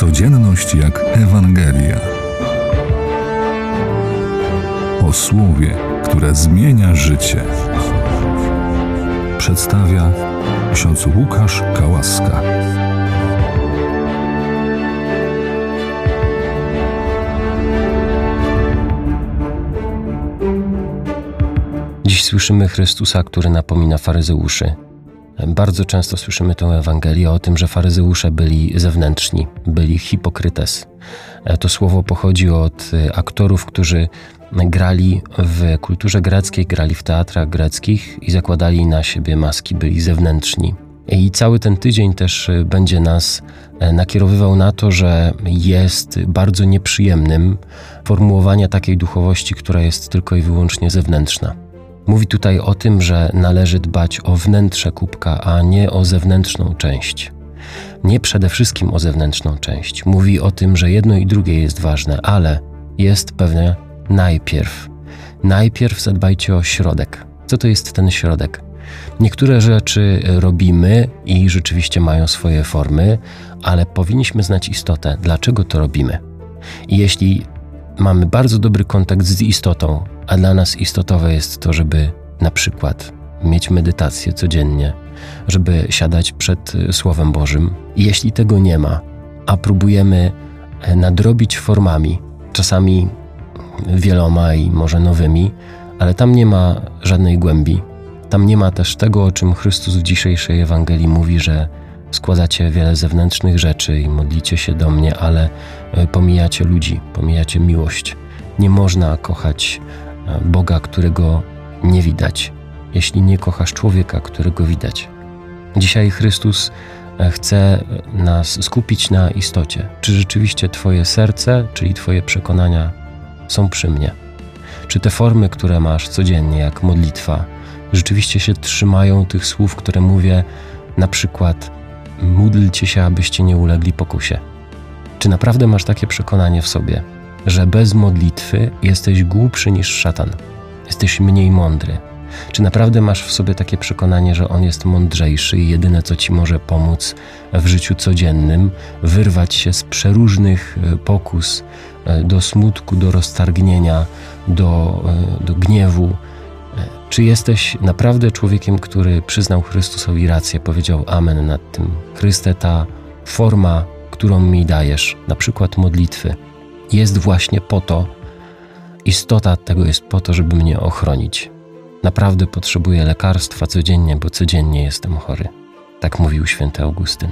Codzienność jak Ewangelia. O słowie, które zmienia życie. Przedstawia ksiądz Łukasz Kałaska. Dziś słyszymy Chrystusa, który napomina faryzeuszy. Bardzo często słyszymy tę Ewangelię o tym, że faryzeusze byli zewnętrzni, byli hipokrytes. To słowo pochodzi od aktorów, którzy grali w kulturze greckiej, grali w teatrach greckich i zakładali na siebie maski, byli zewnętrzni. I cały ten tydzień też będzie nas nakierowywał na to, że jest bardzo nieprzyjemnym formułowania takiej duchowości, która jest tylko i wyłącznie zewnętrzna. Mówi tutaj o tym, że należy dbać o wnętrze kubka, a nie o zewnętrzną część. Nie przede wszystkim o zewnętrzną część. Mówi o tym, że jedno i drugie jest ważne, ale jest pewne najpierw. Najpierw zadbajcie o środek. Co to jest ten środek? Niektóre rzeczy robimy i rzeczywiście mają swoje formy, ale powinniśmy znać istotę, dlaczego to robimy. I jeśli mamy bardzo dobry kontakt z istotą, a dla nas istotowe jest to, żeby na przykład mieć medytację codziennie, żeby siadać przed Słowem Bożym. Jeśli tego nie ma, a próbujemy nadrobić formami, czasami wieloma i może nowymi, ale tam nie ma żadnej głębi. Tam nie ma też tego, o czym Chrystus w dzisiejszej Ewangelii mówi, że składacie wiele zewnętrznych rzeczy i modlicie się do mnie, ale pomijacie ludzi, pomijacie miłość. Nie można kochać Boga, którego nie widać, jeśli nie kochasz człowieka, którego widać. Dzisiaj Chrystus chce nas skupić na istocie. Czy rzeczywiście Twoje serce, czyli Twoje przekonania są przy mnie? Czy te formy, które masz codziennie, jak modlitwa, rzeczywiście się trzymają tych słów, które mówię, na przykład módlcie się, abyście nie ulegli pokusie? Czy naprawdę masz takie przekonanie w sobie, że bez modlitwy jesteś głupszy niż szatan? Jesteś mniej mądry? Czy naprawdę masz w sobie takie przekonanie, że on jest mądrzejszy i jedyne, co ci może pomóc w życiu codziennym, wyrwać się z przeróżnych pokus do smutku, do roztargnienia, do, do gniewu? Czy jesteś naprawdę człowiekiem, który przyznał Chrystusowi rację, powiedział Amen nad tym? Chryste, ta forma, którą mi dajesz, na przykład modlitwy, jest właśnie po to, istota tego jest po to, żeby mnie ochronić. Naprawdę potrzebuję lekarstwa codziennie, bo codziennie jestem chory. Tak mówił święty Augustyn.